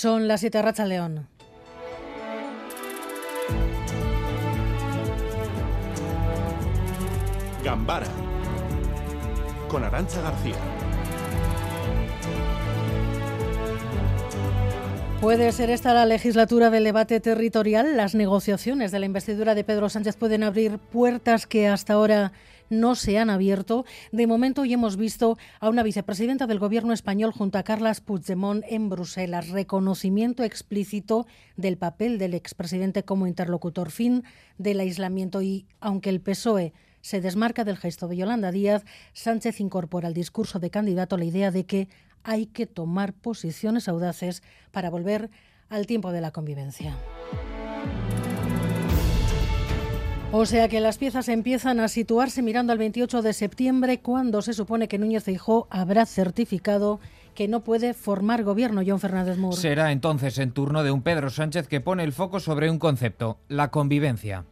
Son las 7 Racha León. Gambara con Arancha García. ¿Puede ser esta la legislatura del debate territorial? Las negociaciones de la investidura de Pedro Sánchez pueden abrir puertas que hasta ahora no se han abierto. De momento hoy hemos visto a una vicepresidenta del gobierno español junto a Carles Puigdemont en Bruselas. Reconocimiento explícito del papel del expresidente como interlocutor fin del aislamiento y aunque el PSOE se desmarca del gesto de Yolanda Díaz, Sánchez incorpora al discurso de candidato la idea de que hay que tomar posiciones audaces para volver al tiempo de la convivencia. O sea que las piezas empiezan a situarse mirando al 28 de septiembre, cuando se supone que Núñez Feijóo habrá certificado que no puede formar gobierno John Fernández Moore. Será entonces en turno de un Pedro Sánchez que pone el foco sobre un concepto, la convivencia.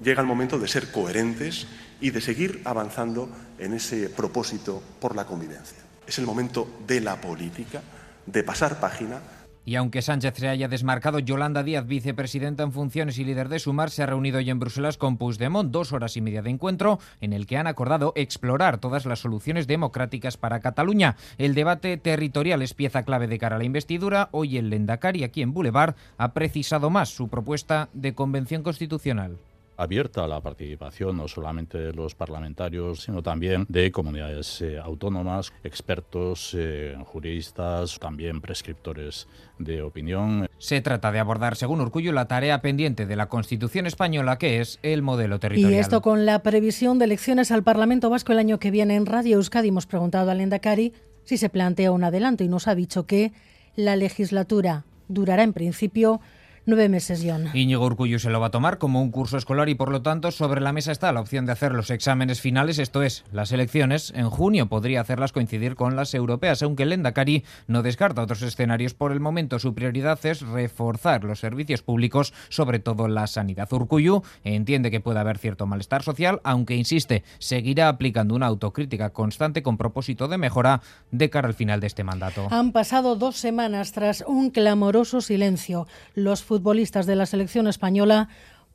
Llega el momento de ser coherentes y de seguir avanzando en ese propósito por la convivencia. Es el momento de la política, de pasar página y aunque Sánchez se haya desmarcado, Yolanda Díaz, vicepresidenta en funciones y líder de Sumar, se ha reunido hoy en Bruselas con Puigdemont, dos horas y media de encuentro, en el que han acordado explorar todas las soluciones democráticas para Cataluña. El debate territorial es pieza clave de cara a la investidura. Hoy el Lendakari, aquí en Boulevard, ha precisado más su propuesta de convención constitucional abierta a la participación no solamente de los parlamentarios, sino también de comunidades eh, autónomas, expertos, eh, juristas, también prescriptores de opinión. Se trata de abordar, según Urcullo, la tarea pendiente de la Constitución española, que es el modelo territorial. Y esto con la previsión de elecciones al Parlamento Vasco el año que viene en Radio Euskadi. Hemos preguntado a Lendakari si se plantea un adelanto y nos ha dicho que la legislatura durará en principio nueve meses, John. Íñigo Urcullo se lo va a tomar como un curso escolar y por lo tanto sobre la mesa está la opción de hacer los exámenes finales, esto es, las elecciones. En junio podría hacerlas coincidir con las europeas, aunque el Endacari no descarta otros escenarios. Por el momento su prioridad es reforzar los servicios públicos, sobre todo la sanidad. Urcullo entiende que puede haber cierto malestar social, aunque insiste, seguirá aplicando una autocrítica constante con propósito de mejora de cara al final de este mandato. Han pasado dos semanas tras un clamoroso silencio. Los futbolistas de la selección española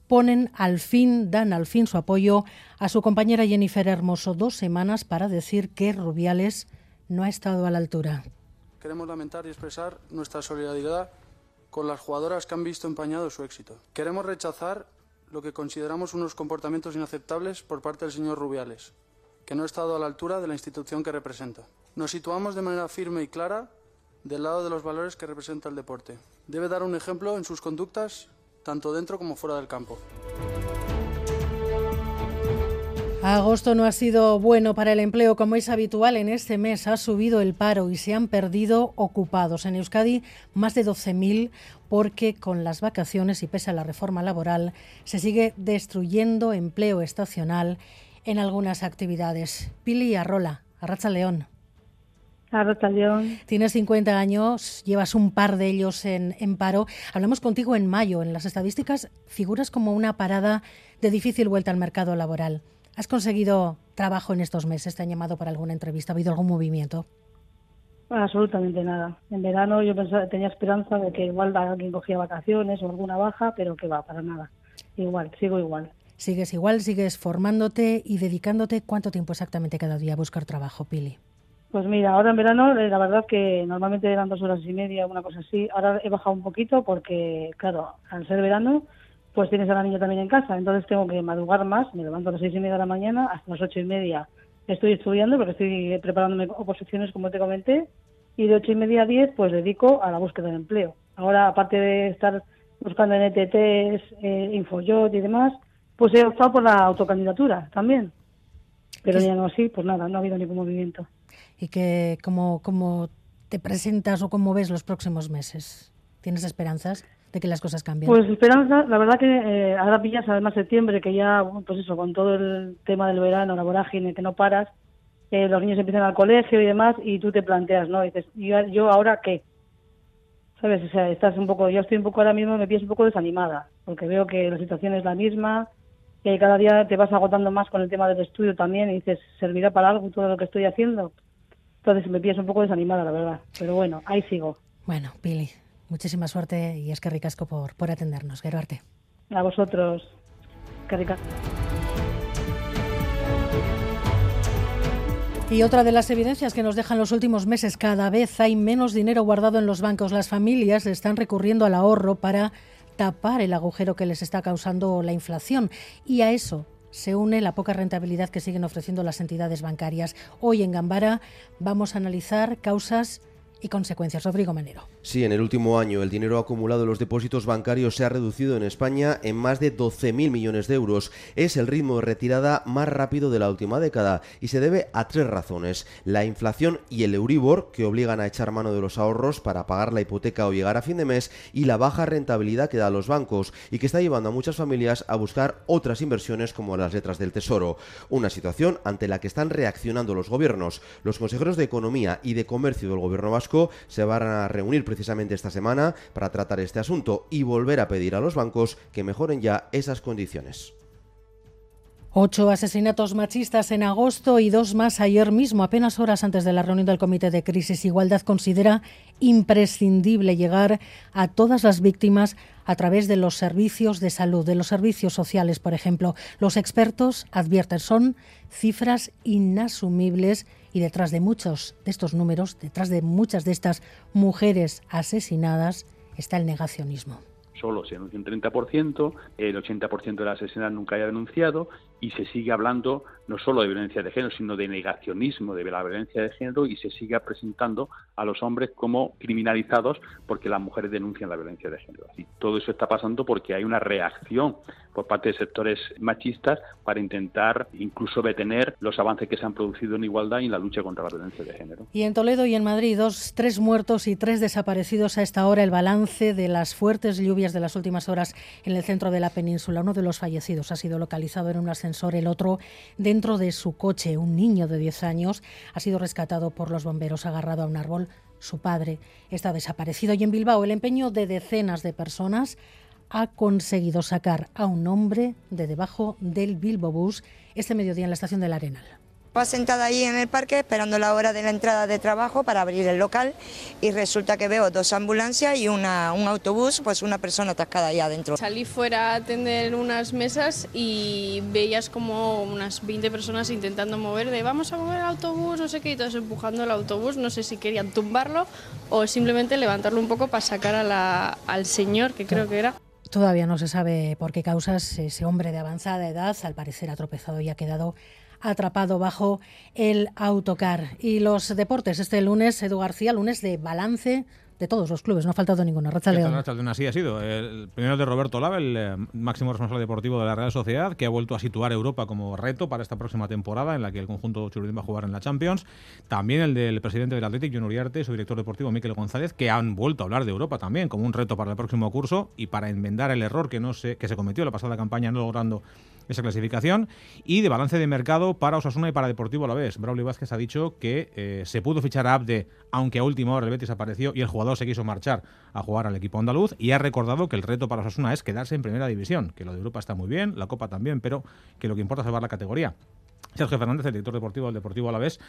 ponen al fin, dan al fin su apoyo a su compañera Jennifer Hermoso dos semanas para decir que Rubiales no ha estado a la altura. Queremos lamentar y expresar nuestra solidaridad con las jugadoras que han visto empañado su éxito. Queremos rechazar lo que consideramos unos comportamientos inaceptables por parte del señor Rubiales, que no ha estado a la altura de la institución que representa. Nos situamos de manera firme y clara del lado de los valores que representa el deporte. Debe dar un ejemplo en sus conductas, tanto dentro como fuera del campo. Agosto no ha sido bueno para el empleo como es habitual en este mes. Ha subido el paro y se han perdido ocupados. En Euskadi más de 12.000 porque con las vacaciones y pese a la reforma laboral se sigue destruyendo empleo estacional en algunas actividades. Pili Arrola, Arracha León. Tienes 50 años, llevas un par de ellos en, en, paro. Hablamos contigo en mayo. En las estadísticas figuras como una parada de difícil vuelta al mercado laboral. ¿Has conseguido trabajo en estos meses? ¿Te han llamado para alguna entrevista? ¿Ha habido algún movimiento? Absolutamente nada. En verano yo pensaba, tenía esperanza de que igual alguien cogía vacaciones o alguna baja, pero que va, para nada. Igual, sigo igual. Sigues igual, sigues formándote y dedicándote. ¿Cuánto tiempo exactamente cada día a buscar trabajo, Pili? Pues mira, ahora en verano eh, la verdad que normalmente eran dos horas y media, una cosa así. Ahora he bajado un poquito porque, claro, al ser verano, pues tienes a la niña también en casa. Entonces tengo que madrugar más. Me levanto a las seis y media de la mañana hasta las ocho y media. Estoy estudiando porque estoy preparándome oposiciones, como te comenté. Y de ocho y media a diez, pues dedico a la búsqueda de empleo. Ahora, aparte de estar buscando en ETTs, eh, Infojot y demás, pues he optado por la autocandidatura también. Pero ya no así, pues nada, no ha habido ningún movimiento y que cómo, cómo te presentas o cómo ves los próximos meses. ¿Tienes esperanzas de que las cosas cambien? Pues esperanza, la verdad que eh, ahora pillas además septiembre, que ya, pues eso, con todo el tema del verano, la vorágine, que no paras, eh, los niños empiezan al colegio y demás, y tú te planteas, ¿no? dices, ¿yo, yo ahora qué? ¿Sabes? O sea, estás un poco, yo estoy un poco ahora mismo, me pienso un poco desanimada, porque veo que la situación es la misma, que cada día te vas agotando más con el tema del estudio también, y dices, ¿servirá para algo todo lo que estoy haciendo? Entonces me pienso un poco desanimada, la verdad. Pero bueno, ahí sigo. Bueno, Pili, Muchísima suerte y es que ricasco por, por atendernos. Geruarte. A vosotros. Que ricasco. Y otra de las evidencias que nos dejan los últimos meses, cada vez hay menos dinero guardado en los bancos. Las familias están recurriendo al ahorro para tapar el agujero que les está causando la inflación. Y a eso se une la poca rentabilidad que siguen ofreciendo las entidades bancarias. Hoy en Gambara vamos a analizar causas y consecuencias. Rodrigo Manero. Sí, en el último año el dinero acumulado en los depósitos bancarios se ha reducido en España en más de 12.000 millones de euros. Es el ritmo de retirada más rápido de la última década y se debe a tres razones. La inflación y el Euribor, que obligan a echar mano de los ahorros para pagar la hipoteca o llegar a fin de mes, y la baja rentabilidad que da a los bancos y que está llevando a muchas familias a buscar otras inversiones como las letras del Tesoro. Una situación ante la que están reaccionando los gobiernos. Los consejeros de Economía y de Comercio del Gobierno Vasco se van a reunir precisamente esta semana para tratar este asunto y volver a pedir a los bancos que mejoren ya esas condiciones. Ocho asesinatos machistas en agosto y dos más ayer mismo, apenas horas antes de la reunión del Comité de Crisis. Igualdad considera imprescindible llegar a todas las víctimas a través de los servicios de salud, de los servicios sociales, por ejemplo. Los expertos advierten, son cifras inasumibles y detrás de muchos de estos números, detrás de muchas de estas mujeres asesinadas, está el negacionismo solo se denuncia un 30%, el 80% de las asesinadas nunca haya denunciado y se sigue hablando no solo de violencia de género, sino de negacionismo de la violencia de género y se sigue presentando a los hombres como criminalizados porque las mujeres denuncian la violencia de género. Y todo eso está pasando porque hay una reacción por parte de sectores machistas para intentar incluso detener los avances que se han producido en igualdad y en la lucha contra la violencia de género. Y en Toledo y en Madrid, dos, tres muertos y tres desaparecidos a esta hora. El balance de las fuertes lluvias de las últimas horas en el centro de la península. Uno de los fallecidos ha sido localizado en un ascensor, el otro dentro de su coche. Un niño de 10 años ha sido rescatado por los bomberos agarrado a un árbol. Su padre está desaparecido. Y en Bilbao, el empeño de decenas de personas ha conseguido sacar a un hombre de debajo del Bilbo Bus este mediodía en la estación del Arenal. Estaba sentada ahí en el parque esperando la hora de la entrada de trabajo para abrir el local y resulta que veo dos ambulancias y una, un autobús, pues una persona atascada ahí adentro. Salí fuera a atender unas mesas y veías como unas 20 personas intentando mover de vamos a mover el autobús, no sé qué, y todos empujando el autobús, no sé si querían tumbarlo o simplemente levantarlo un poco para sacar al señor, que creo que era. Todavía no se sabe por qué causas ese hombre de avanzada edad, al parecer ha tropezado y ha quedado atrapado bajo el autocar. Y los deportes, este lunes, Edu García, lunes de balance de todos los clubes, no ha faltado ninguno. Racha León. Así ha sido. El primero de Roberto Lava, el eh, máximo responsable deportivo de la Real Sociedad, que ha vuelto a situar Europa como reto para esta próxima temporada en la que el conjunto churudín va a jugar en la Champions. También el del presidente del Athletic, John Uriarte, su director deportivo, Miquel González, que han vuelto a hablar de Europa también como un reto para el próximo curso y para enmendar el error que, no se, que se cometió la pasada campaña no logrando esa clasificación. Y de balance de mercado para Osasuna y para Deportivo a la vez. Braulio Vázquez ha dicho que eh, se pudo fichar a Abde, aunque a última hora el Betis apareció y el jugador se quiso marchar a jugar al equipo andaluz. Y ha recordado que el reto para Osasuna es quedarse en primera división, que lo de Europa está muy bien, la Copa también, pero que lo que importa es salvar la categoría. Sergio Fernández, el director deportivo del Deportivo Alavés,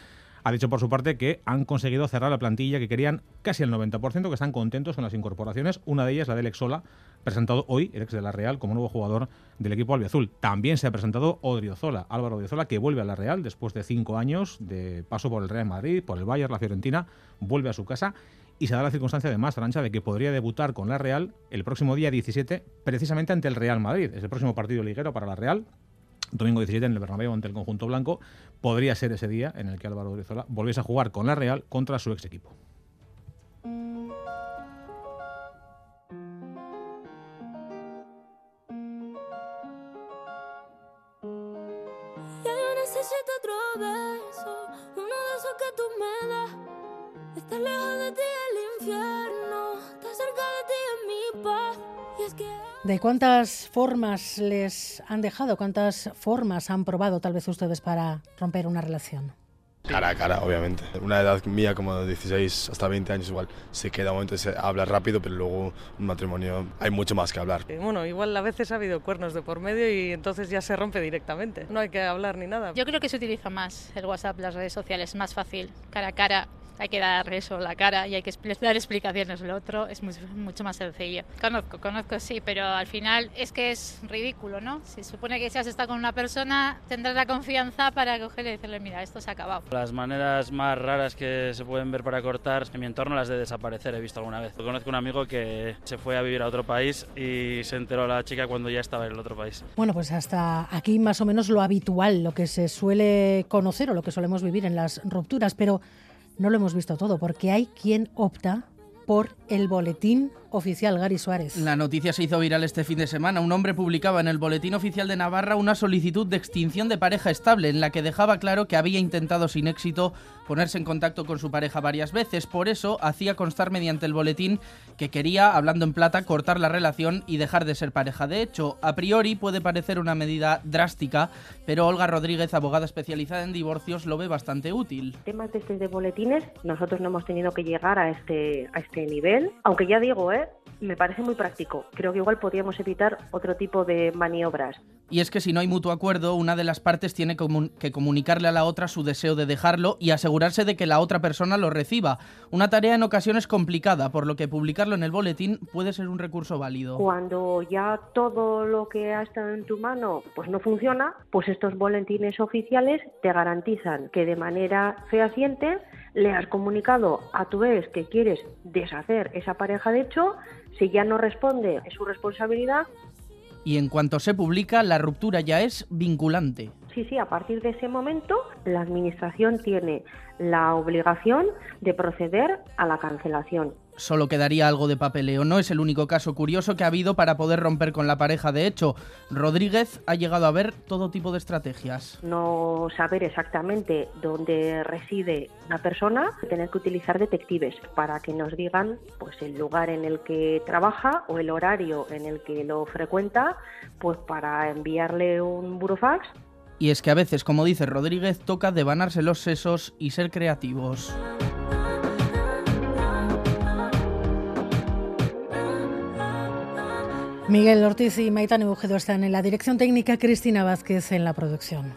ha dicho por su parte que han conseguido cerrar la plantilla que querían casi el 90%, que están contentos con las incorporaciones. Una de ellas, la del Exola, presentado hoy, el ex de la Real, como nuevo jugador del equipo albiazul. También se ha presentado Odriozola, Álvaro Odriozola, que vuelve a la Real después de cinco años de paso por el Real Madrid, por el Bayern, la Fiorentina, vuelve a su casa y se da la circunstancia además, Arancha, de que podría debutar con la Real el próximo día 17, precisamente ante el Real Madrid. Es el próximo partido liguero para la Real, domingo 17 en el Bernabéu ante el conjunto blanco, podría ser ese día en el que Álvaro Odriozola volviese a jugar con la Real contra su ex equipo. ¿De cuántas formas les han dejado? ¿Cuántas formas han probado tal vez ustedes para romper una relación? Cara a cara, obviamente. Una edad mía como de 16 hasta 20 años igual se queda un momento, se habla rápido, pero luego un matrimonio hay mucho más que hablar. Bueno, igual a veces ha habido cuernos de por medio y entonces ya se rompe directamente. No hay que hablar ni nada. Yo creo que se utiliza más el WhatsApp, las redes sociales, más fácil, cara a cara hay que dar eso, la cara y hay que dar explicaciones. Lo otro es mucho, más sencillo. Conozco, conozco sí, pero al final es que es ridículo, ¿no? Se supone que si has estado con una persona tendrás la confianza para coger y decirle, mira, esto se ha acabado. Las maneras más raras que se pueden ver para cortar en mi entorno las de desaparecer he visto alguna vez. Conozco un amigo que se fue a vivir a otro país y se enteró la chica cuando ya estaba en el otro país. Bueno, pues hasta aquí más o menos lo habitual, lo que se suele conocer o lo que solemos vivir en las rupturas, pero no lo hemos visto todo, porque hay quien opta por el boletín oficial Gary Suárez. La noticia se hizo viral este fin de semana. Un hombre publicaba en el Boletín Oficial de Navarra una solicitud de extinción de pareja estable en la que dejaba claro que había intentado sin éxito ponerse en contacto con su pareja varias veces. Por eso hacía constar mediante el boletín que quería, hablando en plata, cortar la relación y dejar de ser pareja. De hecho, a priori puede parecer una medida drástica, pero Olga Rodríguez, abogada especializada en divorcios, lo ve bastante útil. Temas de este de boletines, nosotros no hemos tenido que llegar a este, a este nivel, aunque ya digo, ¿eh? me parece muy práctico. Creo que igual podríamos evitar otro tipo de maniobras. Y es que si no hay mutuo acuerdo, una de las partes tiene que comunicarle a la otra su deseo de dejarlo y asegurarse de que la otra persona lo reciba. Una tarea en ocasiones complicada, por lo que publicarlo en el boletín puede ser un recurso válido. Cuando ya todo lo que ha estado en tu mano pues no funciona, pues estos boletines oficiales te garantizan que de manera fehaciente le has comunicado a tu vez que quieres deshacer esa pareja de hecho, si ya no responde es su responsabilidad y en cuanto se publica, la ruptura ya es vinculante. Sí, sí, a partir de ese momento la Administración tiene la obligación de proceder a la cancelación solo quedaría algo de papeleo. No es el único caso curioso que ha habido para poder romper con la pareja. De hecho, Rodríguez ha llegado a ver todo tipo de estrategias. No saber exactamente dónde reside una persona, tener que utilizar detectives para que nos digan pues el lugar en el que trabaja o el horario en el que lo frecuenta, pues para enviarle un burofax. Y es que a veces, como dice Rodríguez, toca devanarse los sesos y ser creativos. Miguel Ortiz y Maitán Bujedo están en la dirección técnica, Cristina Vázquez en la producción.